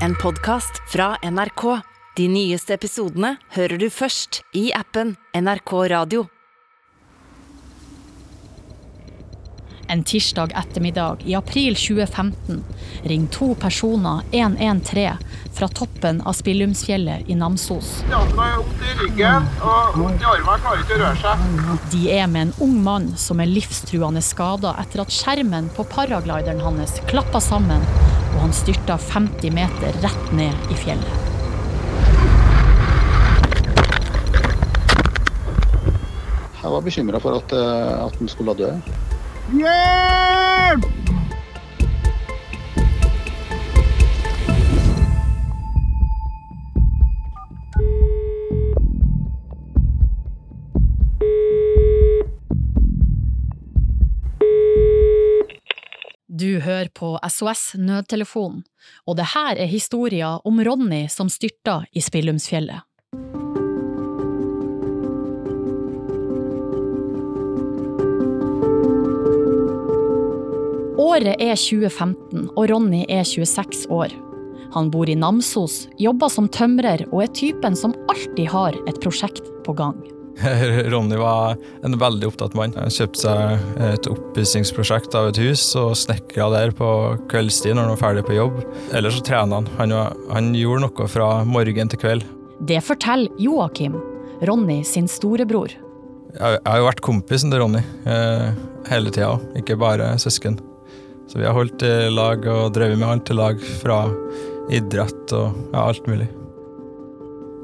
en podkast fra NRK. De nyeste episodene hører du først i appen NRK Radio. En tirsdag ettermiddag i april 2015 ringer to personer 113 fra toppen av Spillumsfjellet i Namsos. De er med en ung mann som er livstruende skada etter at skjermen på paraglideren hans klappa sammen og han styrta 50 meter rett ned i fjellet. Jeg var bekymra for at, eh, at den skulle dø. Hjelp! På SOS Nødtelefonen, og det her er historien om Ronny som styrta i Spillumsfjellet. Året er 2015, og Ronny er 26 år. Han bor i Namsos, jobber som tømrer og er typen som alltid har et prosjekt på gang. Ronny var en veldig opptatt mann. Han kjøpte seg et oppussingsprosjekt av et hus og snekra der på kveldstid når han var ferdig på jobb. Ellers så trener han. Han, han gjorde noe fra morgen til kveld. Det forteller Joakim, Ronny sin storebror. Jeg, jeg har jo vært kompisen til Ronny eh, hele tida, ikke bare søsken. Så vi har holdt i lag og drevet med alt i lag, fra idrett og ja, alt mulig.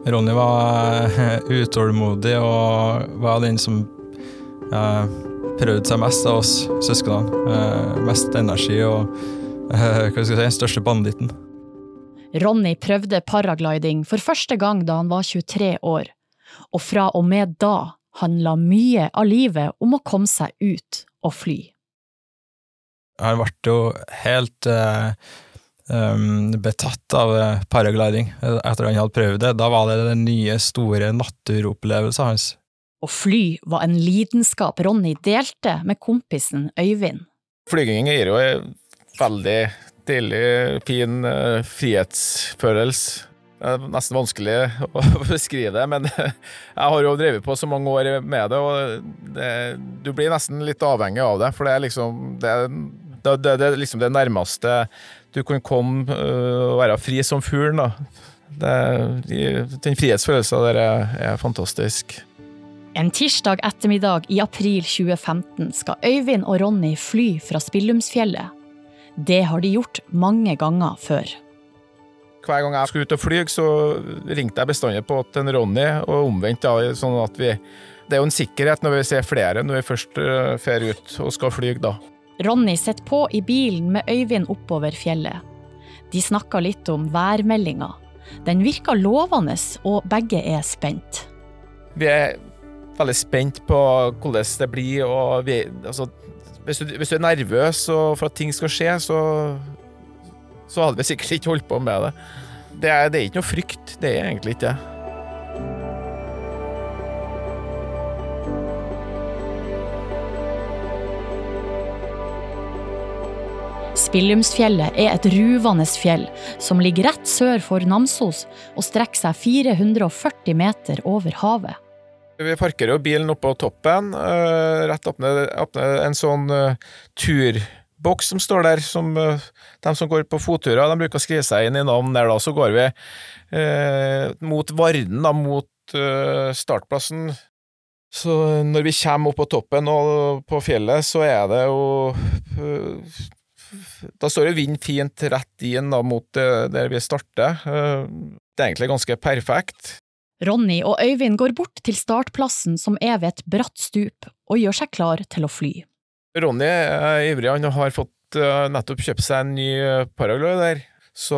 Ronny var eh, utålmodig og var den som eh, prøvde seg mest av oss søsknene. Eh, mest energi og eh, hva skal jeg si, største banditten. Ronny prøvde paragliding for første gang da han var 23 år, og fra og med da handla mye av livet om å komme seg ut og fly. Han ble jo helt eh, um, betatt av eh, paragliding etter han hadde prøvd det. Da var det den nye, store naturopplevelsen hans. Å fly var en lidenskap Ronny delte med kompisen Øyvind. Flyging gir jo en veldig deilig, fin uh, frihetsfølelse. Det er nesten vanskelig å beskrive det, men jeg har jo drevet på så mange år med det, og det, du blir nesten litt avhengig av det. For det er liksom det, det, det, det liksom det nærmeste du kan komme øh, og være fri som fuglen. Den frihetsfølelsen der er, er fantastisk. En tirsdag ettermiddag i april 2015 skal Øyvind og Ronny fly fra Spillumsfjellet. Det har de gjort mange ganger før. Hver gang jeg skulle ut og fly, så ringte jeg bestandig på til Ronny, og omvendt. da, sånn at vi, Det er jo en sikkerhet når vi ser flere når vi først drar ut og skal fly. da. Ronny sitter på i bilen med Øyvind oppover fjellet. De snakker litt om værmeldinga. Den virker lovende, og begge er spent. Vi er veldig spent på hvordan det blir. og vi, altså, hvis, du, hvis, du, er nervøs for at ting skal skje, så, så hadde vi sikkert ikke holdt på med det. Det er, det er ikke noe frykt. Det er egentlig ikke det. Spillumsfjellet er et ruvende fjell som ligger rett sør for Namsos og strekker seg 440 meter over havet. Vi parkerer jo bilen oppå toppen. Uh, rett ned en sånn uh, turboks som står der. Som, uh, de som går på fotturer, de bruker å skrive seg inn i navn der. da, Så går vi mot Varden, da, mot startplassen. Så når vi kommer opp på toppen og på fjellet, så er det jo da står jo vind fint rett inn da, mot der vi starter. Det er egentlig ganske perfekt. Ronny og Øyvind går bort til startplassen som er ved et bratt stup, og gjør seg klar til å fly. Ronny er ivrig, han har fått nettopp kjøpt seg en ny paraglider. Så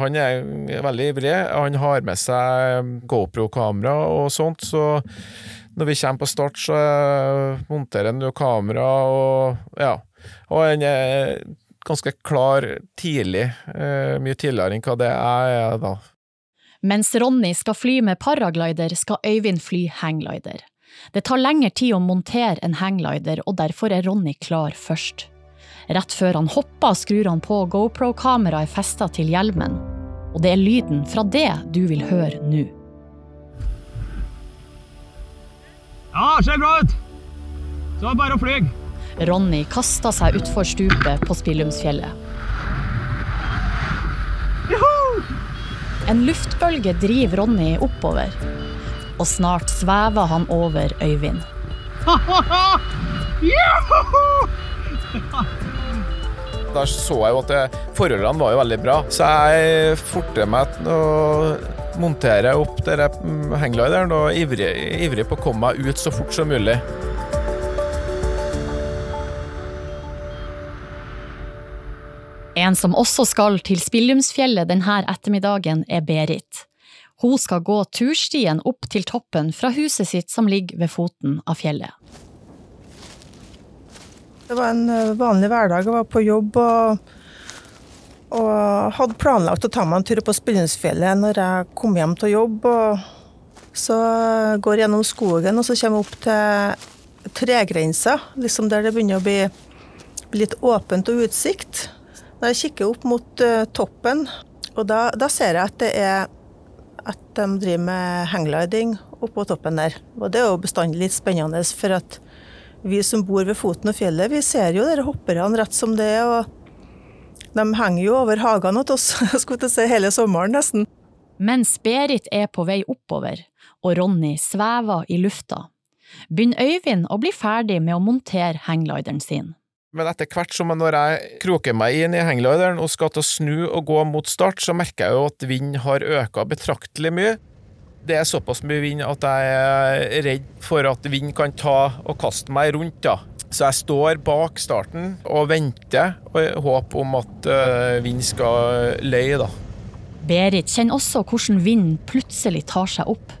han er veldig ivrig. Han har med seg GoPro-kamera og sånt, så når vi kommer på start, så monterer han jo kamera og ja. Og han er ganske klar tidlig, mye tidligere enn hva det er da. Mens Ronny skal fly med paraglider, skal Øyvind fly hangglider. Det tar lengre tid å montere en hangglider, og derfor er Ronny klar først. Rett før han hopper, skrur han på GoPro-kameraet festa til hjelmen. Og det er lyden fra det du vil høre nå. Ja, ser bra ut. Så er det bare å fly. Ronny kasta seg utfor stupet på Spillumsfjellet. En luftbølge driver Ronny oppover, og snart svever han over Øyvind. Da så jeg jo at det, forholdene var jo veldig bra, så jeg forter meg å montere opp denne mm, hangglideren og ivrig, ivrig på å komme meg ut så fort som mulig. En som også skal til Spillumsfjellet denne ettermiddagen, er Berit. Hun skal gå turstien opp til toppen fra huset sitt som ligger ved foten av fjellet. Det var en eh, vanlig hverdag. Jeg var på jobb og, og hadde planlagt å ta meg en tur på Spillumsfjellet når jeg kom hjem til jobb. Så går jeg gjennom skogen og så kommer jeg opp til tregrensa, liksom der det begynner å bli litt åpent og utsikt. Når jeg kikker opp mot uh, toppen, og da, da, ser jeg at det er at de driver med hanggliding oppå toppen der. Og det er jo bestandig litt spennende, for at vi som bor ved foten av fjellet, vi ser jo dere hopperne rett som det er. og De henger jo over hagene til oss skulle si, hele sommeren, nesten. Mens Berit er på vei oppover, og Ronny svever i lufta, begynner Øyvind å bli ferdig med å montere hangglideren sin. Men etter hvert som når jeg kroker meg inn i hangglideren og skal til å snu og gå mot start, så merker jeg jo at vind har økt betraktelig mye. Det er såpass mye vind at jeg er redd for at vind kan ta og kaste meg rundt. da. Så jeg står bak starten og venter, og håper om at uh, vind skal løye, da. Berit kjenner også hvordan vinden plutselig tar seg opp.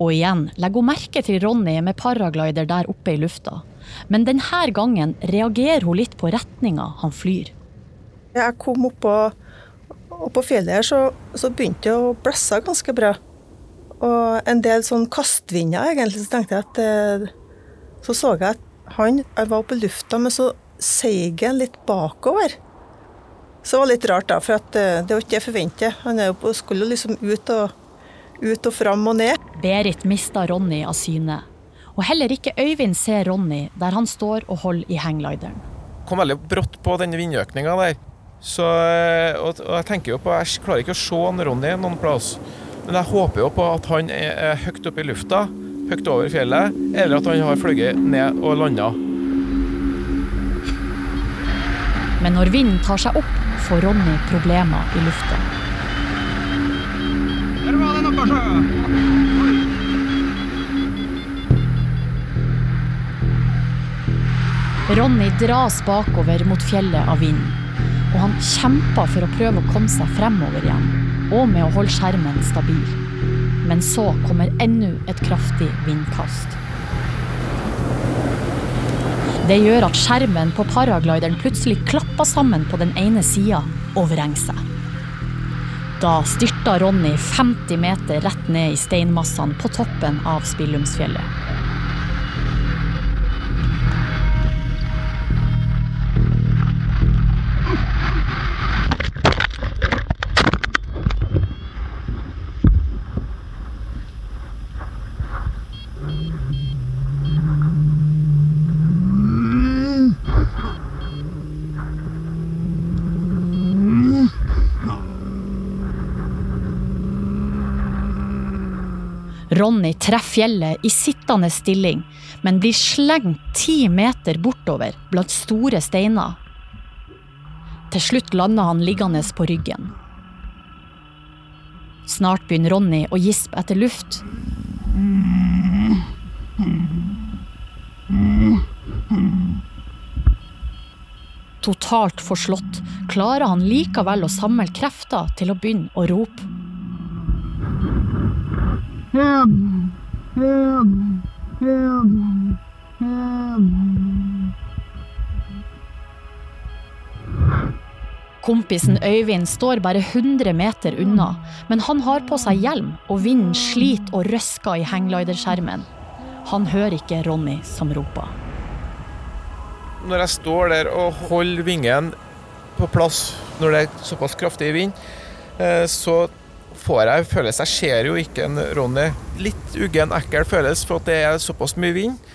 Og igjen legger hun merke til Ronny med paraglider der oppe i lufta men denne gangen reagerer hun litt på retninga han flyr. Jeg kom opp på, på fjellet her, så, så, begynte det å blåse ganske bra. Og en del sånn kastvinder, egentlig. Så tenkte jeg at eh, Så så jeg at han jeg var i lufta, men så seig han litt bakover. Så det var litt rart, da, for at, det var ikke det jeg forventet. Han jo, skulle liksom ut og, ut og fram og ned. Berit mista Ronny av syne. Og heller ikke Øyvind ser Ronny der han står og holder i hangglideren. Kom veldig brått på denne vindøkninga der. Så, eh, og, og, jeg tenker jo på, jeg klarer ikke å se Ronny noen plass. Men jeg håper jo på at han er, er høyt oppe i lufta, høyt over fjellet, eller at han har fløyet ned og landa. Men når vinden tar seg opp, får Ronny problemer i lufta. Ronny dras bakover mot fjellet av vinden, og han kjemper for å prøve å komme seg fremover igjen, og med å holde skjermen stabil. Men så kommer enda et kraftig vindkast. Det gjør at skjermen på paraglideren plutselig klapper sammen på den ene sida og vrenger seg. Da styrter Ronny 50 meter rett ned i steinmassene på toppen av Spillumsfjellet. Ronny treffer fjellet i sittende stilling, men blir slengt ti meter bortover blant store steiner. Til slutt lander han liggende på ryggen. Snart begynner Ronny å gispe etter luft. Totalt forslått klarer han likevel å samle krefter til å begynne å rope. Help! Help! Help! Help! Kompisen Øyvind står bare 100 meter unna, men han har på seg hjelm, og vinden sliter og røsker i hanggliderskjermen. Han hører ikke Ronny som roper. Når jeg står der og holder vingen på plass når det er såpass kraftig vind, eh, så får jeg følelse Jeg ser jo ikke en Ronny. Litt uggen, ekkel følelse for at det er såpass mye vind.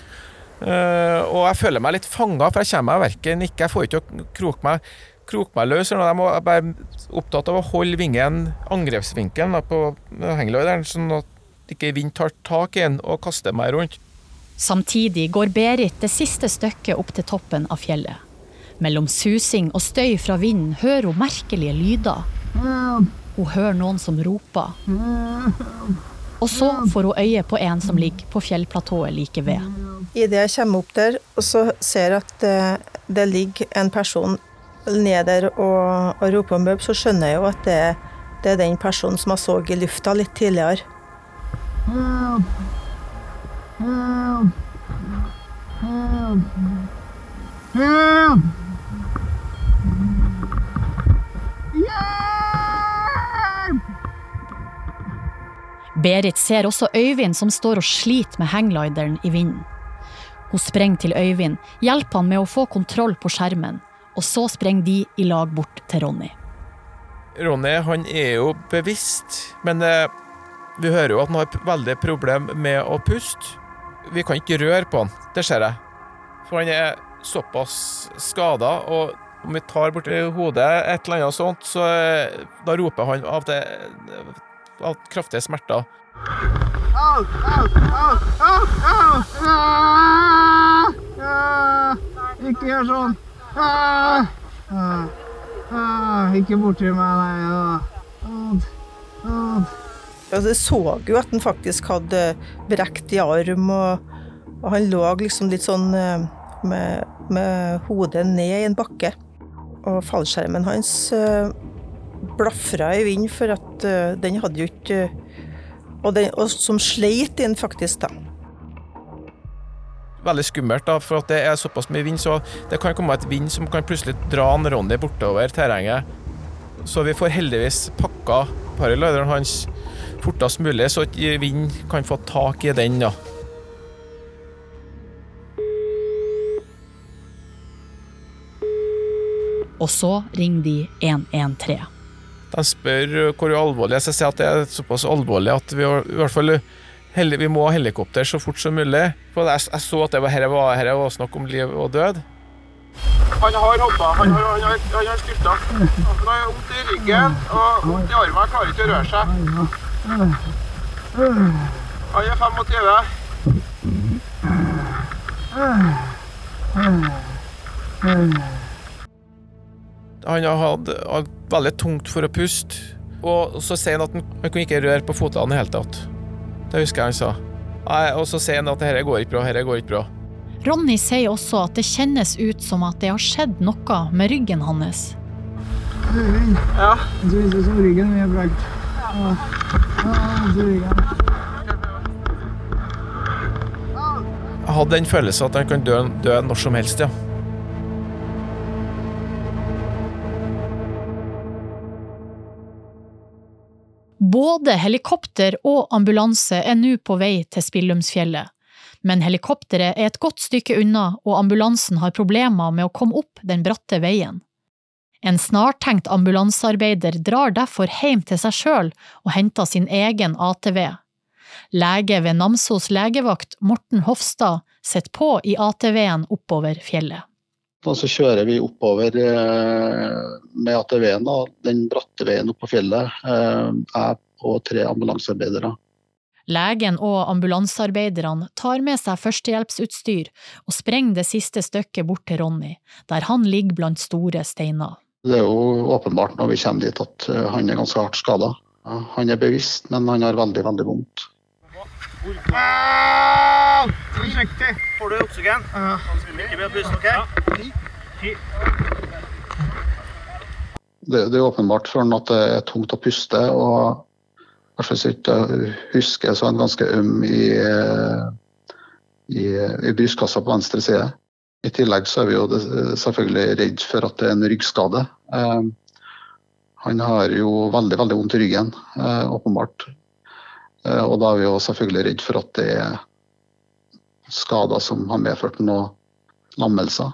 Uh, og jeg føler meg litt fanga, for jeg kommer meg verken ikke Jeg får ikke å kroke meg, kroke meg løs. eller noe. Jeg er bare opptatt av å holde vingen, angrepsvinkelen, på hengeløyderen, sånn at ikke vind tar tak i den og kaster meg rundt. Samtidig går Berit det siste stykket opp til toppen av fjellet. Mellom susing og støy fra vinden hører hun merkelige lyder. Hun hører noen som roper. Og så får hun øye på en som ligger på fjellplatået like ved. Idet jeg kommer opp der og så ser jeg at det, det ligger en person ned der og, og roper om hjelp, så skjønner jeg jo at det, det er den personen som jeg så i lufta litt tidligere. Berit ser også Øyvind som står og sliter med hangglideren i vinden. Hun sprenger til Øyvind, hjelper han med å få kontroll på skjermen, og så sprenger de i lag bort til Ronny. Ronny han er jo bevisst, men eh, vi hører jo at han har veldig problem med å puste. Vi kan ikke røre på han, det ser jeg. For han er såpass skada, og om vi tar borti hodet et eller annet sånt, så eh, da roper han av, det, av kraftige smerter. Au, au, au, au, au! Ah! Ah! Ikke gjør sånn! Ah! Ah! Ah! Ikke borti meg, nei. Jeg så jo at han faktisk hadde brekt i arm, og, og han lå liksom litt sånn eh, med, med hodet ned i en bakke. Og fallskjermen hans uh, blafra i vind, for at uh, den hadde jo ikke og, den, og som sleit inn, faktisk, da. Veldig skummelt, da, for at det er såpass mye vind, så det kan komme et vind som kan plutselig dra en Ronny bortover terrenget. Så vi får heldigvis pakka paraglideren hans fortest mulig, så at vind kan få tak i den. da. Og så ringer de 113. De spør hvor alvorlig så jeg sier at det er såpass alvorlig at vi i hvert fall heller, vi må ha helikopter så fort som mulig. For jeg, jeg så at det var, her var, her var snakk om liv og død. Han har hoppa, han har, han har, han har styrta. Han har vondt i ryggen og vondt i armen, han klarer ikke å røre seg. Han er 25. Han har hatt veldig tungt for å puste, og så sier han at han, han kunne ikke røre på føttene i det hele tatt. Det husker jeg han sa. Og så sier han at dette går ikke bra, dette går ikke bra. Ronny sier også at det kjennes ut som at det har skjedd noe med ryggen hans. Ja. Du viser som ryggen mye Ja. Ryggen. Jeg hadde den følelsen at han kan dø, dø når som helst, ja. Både helikopter og ambulanse er nå på vei til Spillumsfjellet. Men helikopteret er et godt stykke unna, og ambulansen har problemer med å komme opp den bratte veien. En snartenkt ambulansearbeider drar derfor hjem til seg sjøl og henter sin egen ATV. Lege ved Namsos legevakt, Morten Hofstad, sitter på i ATV-en oppover fjellet. Og så kjører vi oppover eh, med ATV-en, den bratte veien opp på fjellet. Eh, jeg og tre ambulansearbeidere. Legen og ambulansearbeiderne tar med seg førstehjelpsutstyr og sprenger det siste stykket bort til Ronny, der han ligger blant store steiner. Det er jo åpenbart når vi kommer dit at eh, han er ganske hardt skada. Han er bevisst, men han har veldig, veldig vondt. Au! Forsiktig. Får du oksygen? Ja. Ikke å puste, OK? Det, det er åpenbart han at det er tungt å puste. og så jeg husker, så er han ganske øm i, i, i brystkassa på venstre side. I tillegg så er vi jo selvfølgelig redd for at det er en ryggskade. Eh, Han har jo veldig veldig vondt i ryggen, eh, åpenbart. Eh, Og da er vi jo selvfølgelig redd for at det er skader som har medført noen lammelser.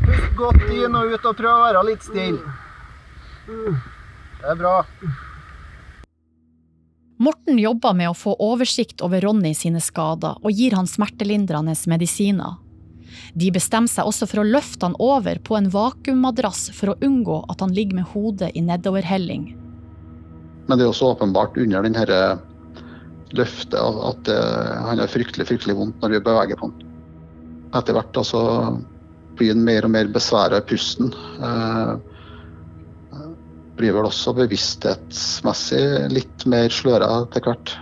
Pust godt inn og ut og prøv å være litt stille. Det er bra. Morten jobber med å få oversikt over Ronny sine skader og gir han smertelindrende medisiner. De bestemmer seg også for å løfte han over på en vakuummadrass for å unngå at han ligger med hodet i nedoverhelling. Men det er også åpenbart under denne løftet at- at eh, han har fryktelig fryktelig vondt når vi beveger på han. Etter hvert altså, blir han mer og mer besværa i pusten. Eh, blir vel også bevissthetsmessig litt mer sløra etter hvert.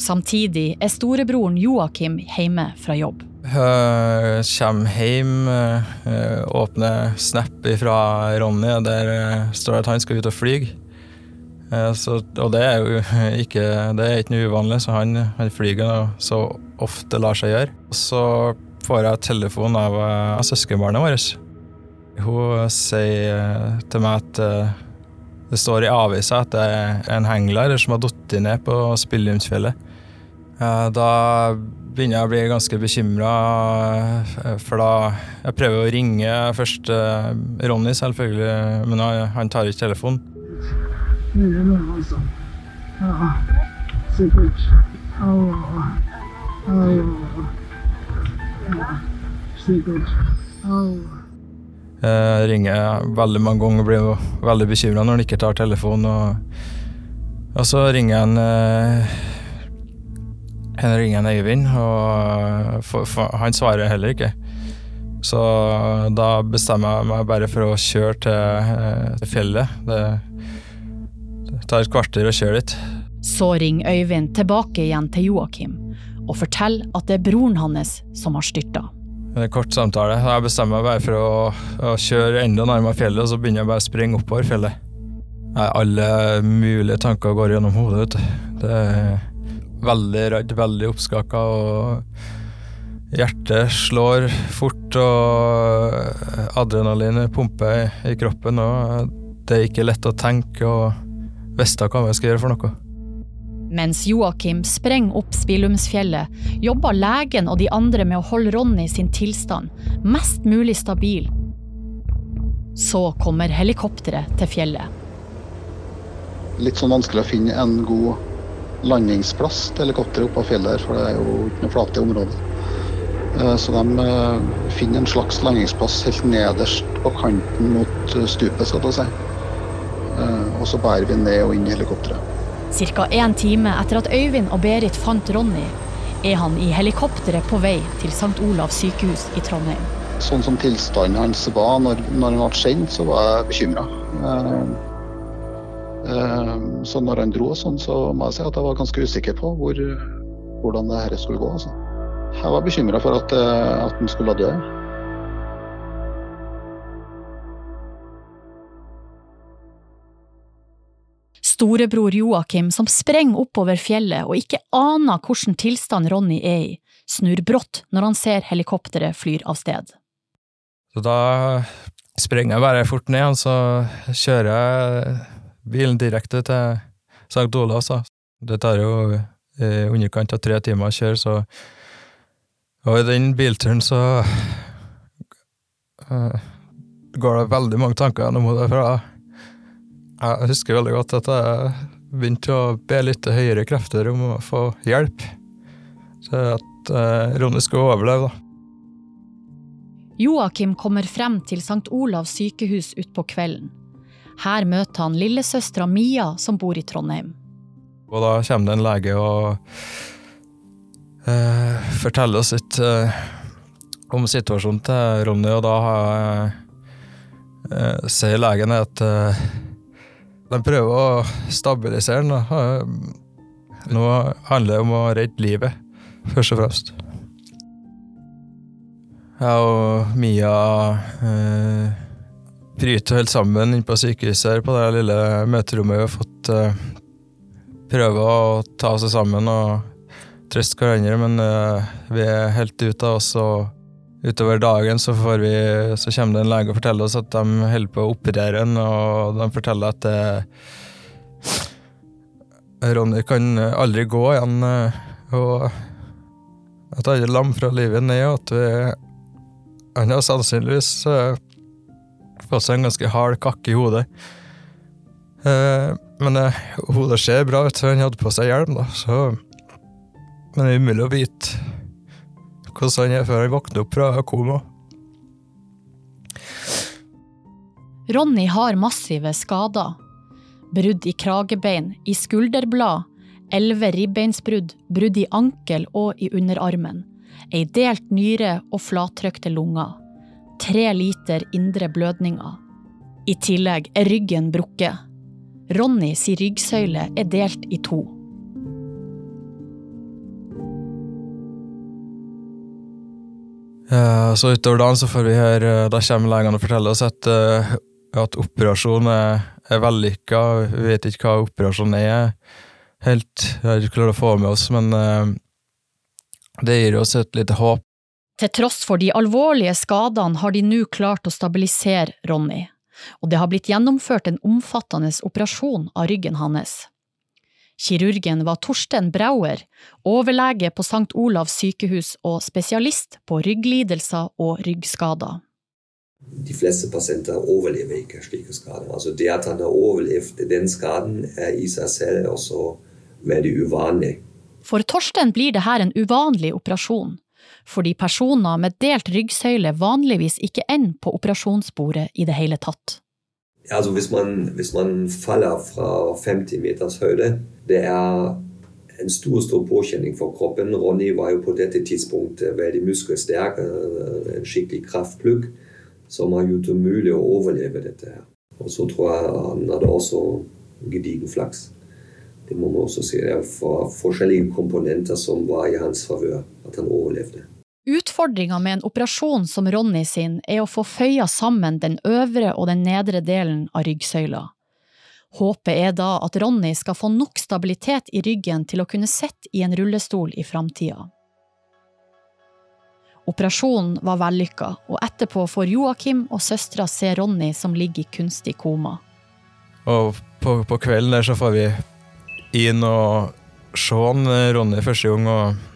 Samtidig er storebroren Joakim hjemme fra jobb. Uh, Kjem hjem, eh, åpner Snap fra Ronny, der eh, står det at han skal ut og flyge. Eh, og det er jo ikke, det er ikke noe uvanlig, så han, han flyger så ofte lar seg gjøre. Så får jeg telefon av av søskenbarnet vårt. Hun sier til meg at det står i avisa at det er en hengler som har falt ned på Spillumsfjellet. Eh, Da begynner jeg å bli ganske bekymra, for da Jeg prøver å ringe først eh, Ronny, selvfølgelig, men han, tar ikke telefonen. Det bra alltså. Ja, sikkert. Au, au. ja. sikkert. säkert. Jeg ringer veldig mange ganger og blir veldig bekymra når han ikke tar telefonen. Og, og så ringer jeg en, eh, ringer han Øyvind, og for, for, han svarer heller ikke. Så da bestemmer jeg meg bare for å kjøre til, eh, til fjellet. Det, det tar et kvarter å kjøre dit. Så ringer Øyvind tilbake igjen til Joakim og forteller at det er broren hans som har styrta. En kort samtale. Jeg bestemmer meg bare for å, å kjøre enda nærmere fjellet, og så begynner jeg bare å springe oppover fjellet. Nei, alle mulige tanker går gjennom hodet, vet du. Det er veldig redd, veldig oppskaka, og hjertet slår fort, og adrenalinet pumper i, kroppen, og det er ikke lett å tenke og vite hva jeg skal gjøre for noe. Mens Joakim sprenger opp Spillumsfjellet, jobber legen og de andre med å holde Ronny sin tilstand mest mulig stabil. Så kommer helikopteret til fjellet. Litt sånn vanskelig å finne en god landingsplass til helikopteret oppå på fjellet for det er jo ikke noe flate område. Eh, Så de eh, finner en slags landingsplass helt nederst på kanten mot eh, stupet, skal jeg si. Og så bærer vi ned og inn i helikopteret. Cirka en time etter at Øyvind og Berit fant Ronny, er han i helikopteret på vei til St. Olavs sykehus i Trondheim. Sånn som tilstanden hans var når, når han ble sendt, så var jeg bekymra. Så når han dro, sånn, så må jeg si at jeg var ganske usikker på hvor, hvordan det skulle gå. Altså. Jeg var bekymra for at, eh, at han skulle dø. Storebror Joakim, som sprenger oppover fjellet og ikke aner hvilken tilstand Ronny er i, snur brått når han ser helikopteret flyr av sted. Så da sprenger jeg bare fort ned, og så kjører jeg bilen direkte til St. Olavs. Det tar jo i underkant av tre timer å kjøre, så Og i den bilturen så uh, går det veldig mange tanker gjennom hodet. Jeg husker veldig godt at jeg begynte å be litt til høyere krefter om å få hjelp. Så at eh, Ronny skulle overleve, da. Joakim kommer frem til St. Olavs sykehus utpå kvelden. Her møter han lillesøstera Mia, som bor i Trondheim. Og da kommer det en lege og eh, forteller oss litt eh, om situasjonen til Ronny, og da eh, sier legen at eh, de prøver å stabilisere den. Nå handler det om å redde livet, først og fremst. Jeg og Mia eh, bryter helt sammen inne på sykehuset her på det lille møterommet vi har fått. Eh, prøve å ta oss sammen og trøste hverandre, men eh, vi er helt ute av oss. og Utover dagen så, vi, så kommer det en lege og forteller oss at de holder på å operere en, og de forteller at eh, Ronny kan aldri gå igjen. eh, og at alle lam fra livet ned, og at vi Han har sannsynligvis uh, fått seg en ganske hard kakke i hodet. Uh, men uh, hodet ser bra ut, han hadde på seg hjelm, da, så Men det er umulig å vite hvordan han er før han våkner opp fra koma. Ronny har massive skader. Brudd i kragebein, i skulderblad, elleve ribbeinsbrudd, brudd i ankel og i underarmen. Ei delt nyre og flattrykte lunger. Tre liter indre blødninger. I tillegg er ryggen brukket. Ronny si ryggsøyle er delt i to. Så utover dagen så får vi høre Da kommer legene og forteller oss at, uh, at operasjonen er, er vellykka. Vi vet ikke hva operasjonen er helt. Vi har ikke klart å få med oss, men det gir oss et lite håp. Til tross for de alvorlige skadene har de nå klart å stabilisere Ronny, og det har blitt gjennomført en omfattende operasjon av ryggen hans. Kirurgen var Torsten Brauer, overlege på St. Olavs sykehus og spesialist på rygglidelser og ryggskader. De fleste pasienter overlever ikke slike skader. Altså det at han har overlevd den skaden, er i seg selv også veldig uvanlig. For Torsten blir dette en uvanlig operasjon, fordi personer med delt ryggsøyle vanligvis ikke ender på operasjonsbordet i det hele tatt. Altså hvis man, hvis man faller fra 50 meters høyde, det er en stor stor påkjenning for kroppen. Ronny var jo på dette tidspunktet veldig muskelsterk, en skikkelig kraftplugg, som har gjort det mulig å overleve dette. her. Og så tror jeg han hadde også gedigen flaks. Det må man også si. Det for forskjellige komponenter som var i hans favør, at han overlevde. Utfordringa med en operasjon som Ronny sin er å få føya sammen den øvre og den nedre delen av ryggsøyla. Håpet er da at Ronny skal få nok stabilitet i ryggen til å kunne sitte i en rullestol i framtida. Operasjonen var vellykka, og etterpå får Joakim og søstera se Ronny som ligger i kunstig koma. Og på, på kvelden der så får vi inn og se Ronny første gang, og,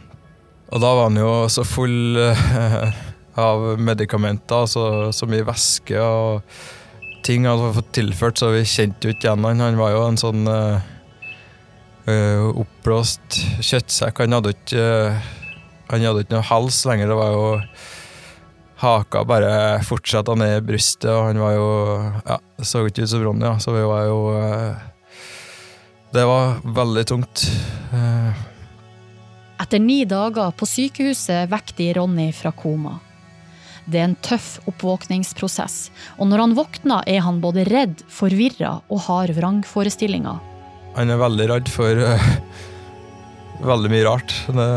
og da var han jo så full eh, av medikamenter, så, så mye væske og ting han hadde fått tilført, så vi kjente jo ikke igjen han. Han var jo en sånn uh, oppblåst kjøttsekk. Han hadde ikke uh, Han hadde ikke noe hals lenger. Det var jo Haka bare fortsatte ned i brystet, og han var jo Ja, det så ikke ut som Ronny, så vi var jo uh, Det var veldig tungt. Etter ni dager på sykehuset vekker de Ronny fra koma. Det er en tøff oppvåkningsprosess, og når han våkner er han både redd, forvirra og har vrangforestillinger. Han er veldig redd for uh, veldig mye rart. Det,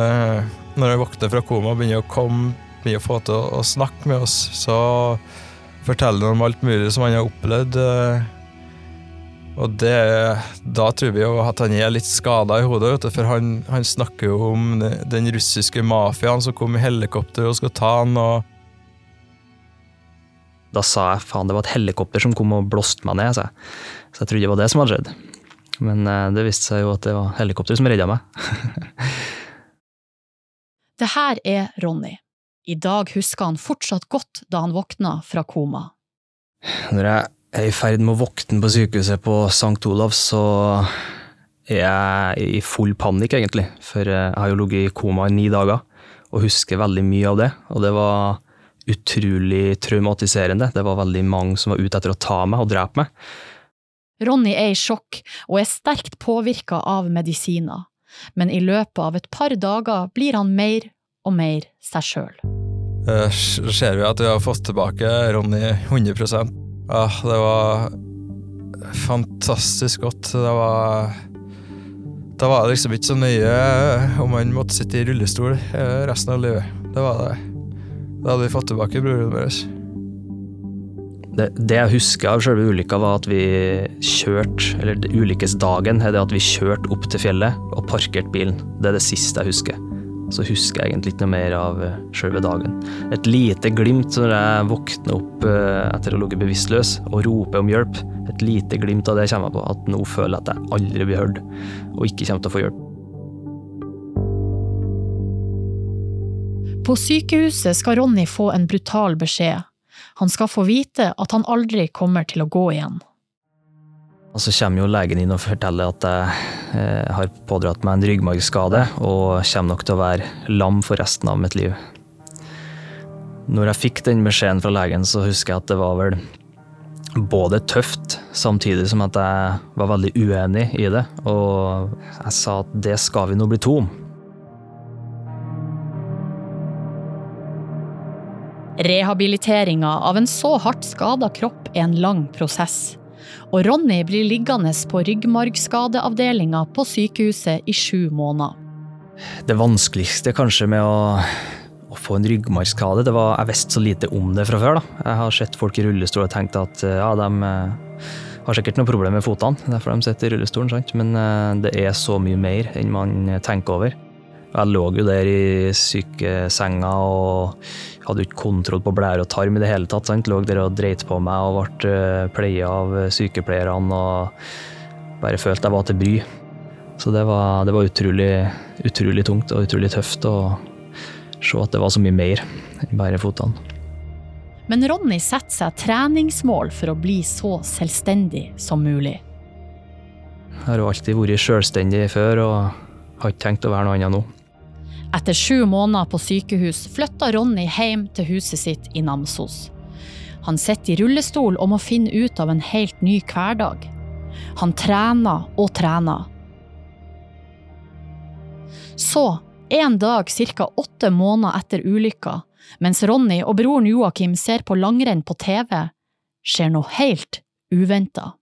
når han våkner fra koma og begynner å komme, begynner å få til å, å, snakke med oss, så forteller han om alt mulig som han har opplevd. Uh, og det, da tror vi jo at han er litt skada i hodet, for han, han, snakker jo om den russiske mafiaen som kom i helikopter og skal ta han. og da sa jeg faen, det var et helikopter som kom og blåste meg ned. Så jeg, så jeg trodde det var det som hadde skjedd. Men eh, det viste seg jo at det var helikopter som redda meg. det her er Ronny. I dag husker han fortsatt godt da han våkna fra koma. Når jeg er i ferd med å våkne på sykehuset på St. Olavs, så er jeg i full panikk, egentlig. For jeg har jo ligget i koma i ni dager og husker veldig mye av det. Og det var utrolig traumatiserende. Det var veldig mange som var ute etter å ta meg og drepe meg. Ronny er i sjokk og er sterkt påvirka av medisiner, men i løpet av et par dager blir han mer og mer seg sjøl. Uh, ser vi at vi har fått tilbake Ronny 100 ah, Det var fantastisk godt. Det var Da var det liksom ikke så nøye om han måtte sitte i rullestol eh, resten av livet. Det var det. Da hadde vi fått tilbake broren vår. Det, det, jeg husker av selve ulykka, var at vi kjørte, eller ulykkesdagen, er det at vi kjørte opp til fjellet og parkerte bilen. Det er det siste jeg husker. Så husker jeg egentlig ikke noe mer av sjølve dagen. Et lite glimt når jeg våkner opp eh, etter å ha ligget bevisstløs og roper om hjelp. Et lite glimt av det kommer jeg på, at nå føler jeg at jeg aldri blir hørt, og ikke kommer til å få hjelp. På sykehuset skal Ronny få en brutal beskjed. Han skal få vite at han aldri kommer til å gå igjen. Og så kommer jo legen inn og forteller at jeg eh, har pådratt meg en ryggmargskade og kommer nok til å være lam for resten av mitt liv. Når jeg fikk den beskjeden fra legen, så husker jeg at det var vel både tøft, samtidig som at jeg var veldig uenig i det. Og jeg sa at det skal vi nå bli to om. Rehabiliteringa av en så hardt skada kropp er en lang prosess. Og Ronny blir liggende på ryggmargskadeavdelinga på sykehuset i sju måneder. Det vanskeligste kanskje med å, å få en ryggmargskade, det var jeg visste så lite om det fra før. da. Jeg har sett folk i rullestol og tenkt at ja, de eh, har sikkert noe problem med fotene, derfor de sitter i rullestolen. sant? Men eh, det er så mye mer enn man tenker over. Jeg lå jo der i sykesenga og hadde ikke kontroll på blære og tarm i det hele tatt. sant? Lå der og dreit på meg og ble uh, pleia av sykepleierne og bare følte jeg var til bry. Så det var, det var utrolig, utrolig tungt og utrolig tøft å se at det var så mye mer enn bare fotene. Men Ronny setter seg treningsmål for å bli så selvstendig som mulig. Jeg har jo alltid vært selvstendig før og har ikke tenkt å være noe annet nå. Etter sju måneder på sykehus flytta Ronny hjem til huset sitt i Namsos. Han sitter i rullestol og må finne ut av en helt ny hverdag. Han trener og trener. Så, en dag ca. åtte måneder etter ulykka, mens Ronny og broren Joakim ser på langrenn på TV, skjer noe helt uventa.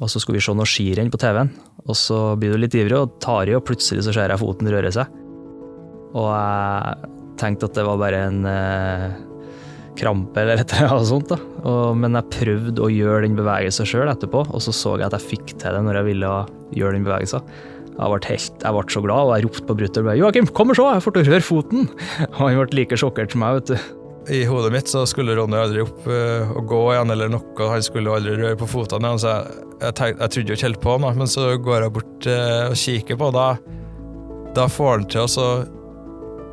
Og så skulle vi se noe skirenn på TV-en, og så blir du litt ivrig og tar i, og plutselig så ser jeg foten røre seg. Og jeg tenkte at det var bare en eh, krampe eller et eller annet sånt. Og, men jeg prøvde å gjøre den bevegelsen sjøl etterpå, og så så jeg at jeg fikk til det når jeg ville gjøre den bevegelsen. Jeg ble, helt, jeg ble så glad, og jeg ropte på brutter'n 'Joakim, kom og se, jeg får til å røre foten!' Og han ble like sjokkert som meg, vet du. I hodet mitt så skulle Ronny aldri opp uh, og gå igjen eller noe, han skulle aldri røre på fotene igjen. Så jeg, jeg, tenkte, jeg trodde jo ikke helt på han, men så går jeg bort uh, og kikker på, da, da får han til å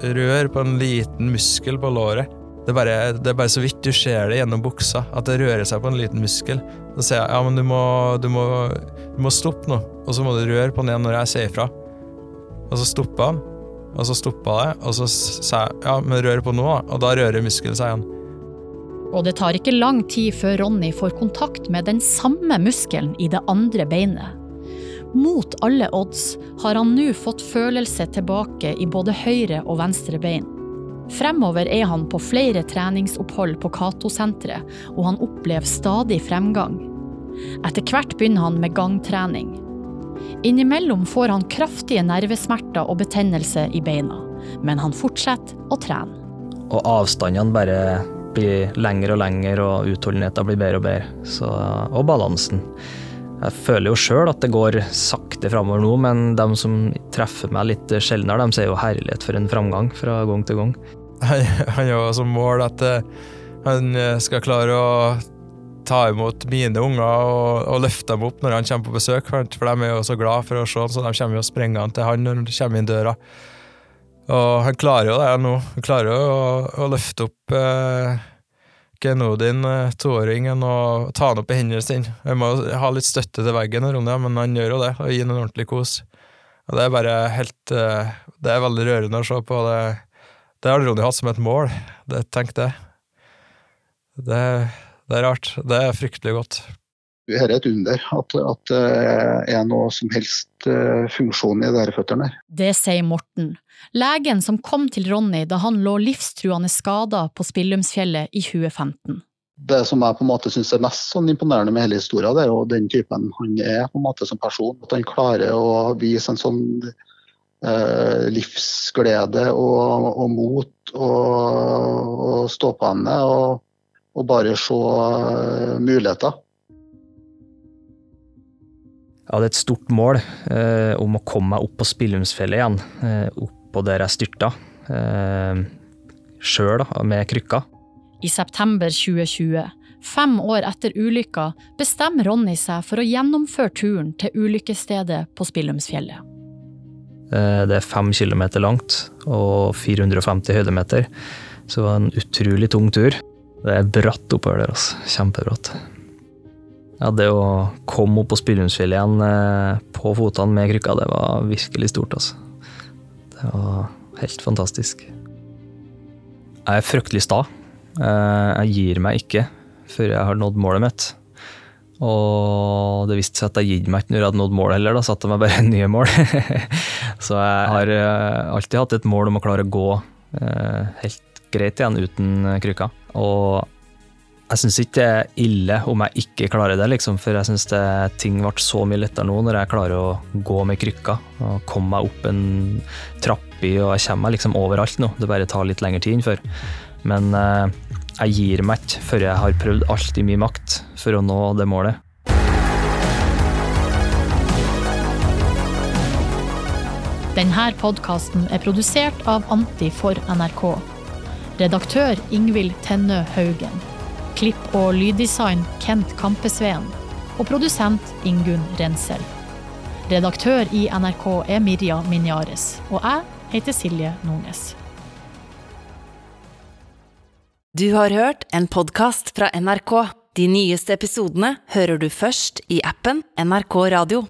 røre på en liten muskel på låret. Det er, bare, det er bare så vidt du ser det gjennom buksa, at det rører seg på en liten muskel. Så sier jeg ja, men du må, du må, du må stoppe nå, og så må du røre på den igjen når jeg sier ifra. Og så stoppa han, og så stoppa det, og så sa jeg ja, men rør på nå. Og da rører muskelen seg igjen. Og det tar ikke lang tid før Ronny får kontakt med den samme muskelen i det andre beinet. Mot alle odds har han nå fått følelse tilbake i både høyre og venstre bein. Fremover er han på flere treningsopphold på Cato-senteret, og han opplever stadig fremgang. Etter hvert begynner han med gangtrening. Innimellom får han kraftige nervesmerter og betennelse i beina, men han fortsetter å trene. Og avstandene bare blir lengre og lengre, og utholdenheten blir bedre og bedre. Så, og balansen. Jeg føler jo sjøl at det går sakte framover nå, men de som treffer meg litt sjeldnere, de sier jo herlighet for en framgang fra gang til gang. Han, han har som mål at eh, han eh, skal klare å ta imot mine unger og, og, løfte dem opp når han kommer på besøk, for de er jo så glad for å se ham, så de kommer jo sprengende til han når de kommer inn døra. Og han klarer jo det nå. Han klarer jo å, å løfte opp eh, Genodin, eh, toåringen, og ta han opp i hendene sine. Jeg må ha litt støtte til veggen, Ronja, men han gjør jo det, og gir ham en ordentlig kos. Og det er bare helt eh, Det er veldig rørende å se på. Det, det har Ronny hatt som et mål. Det, tenk det. det. Det er rart. Det er fryktelig godt. Det er et under at, at det er noe som helst eh, funksjon i disse føttene. Det sier Morten, legen som kom til Ronny da han lå livstruende skada på Spillumsfjellet i 2015. Det som jeg på en måte syns er mest sånn imponerende med hele historien, det er jo den typen han er på en måte som person. At han klarer å vise en sånn eh, livsglede og, og mot og, og stå på henne og, og bare se uh, muligheter. Jeg hadde et stort mål eh, om å komme meg opp på Spillumsfjellet igjen. Eh, oppå der jeg styrta. Eh, Sjøl, med krykka. I september 2020, fem år etter ulykka, bestemmer Ronny seg for å gjennomføre turen til ulykkesstedet på Spillumsfjellet. Eh, det er fem kilometer langt og 450 høydemeter, så det var en utrolig tung tur. Det er bratt oppover der, altså. Kjempebratt. Ja, det å komme opp på Spillumsfjellet igjen eh, på fotene med krykka, det var virkelig stort, altså. Det var helt fantastisk. Jeg er fryktelig sta. Eh, jeg gir meg ikke før jeg har nådd målet mitt. Og det viste seg at jeg gitt meg ikke når jeg hadde nådd målet heller, da satte jeg meg bare nye mål. Så jeg har eh, alltid hatt et mål om å klare å gå helt greit igjen uten krykka. Og jeg syns ikke det er ille om jeg ikke klarer det, liksom, for jeg syns ting ble så mye lettere nå når jeg klarer å gå med krykka og komme meg opp en trapp i, og jeg kommer meg liksom overalt nå. Det bare tar litt lengre tid enn før. Men eh, jeg gir meg ikke før jeg har prøvd alt i min makt for å nå det målet. Denne podkasten er produsert av Anti for NRK. Redaktør Ingvild Tennø Haugen. Klipp og lyddesign Kent Kampesveen. Og produsent Ingunn Rensel. Redaktør i NRK er Mirja Minjares. Og jeg heter Silje Nordnes. Du har hørt en podkast fra NRK. De nyeste episodene hører du først i appen NRK Radio.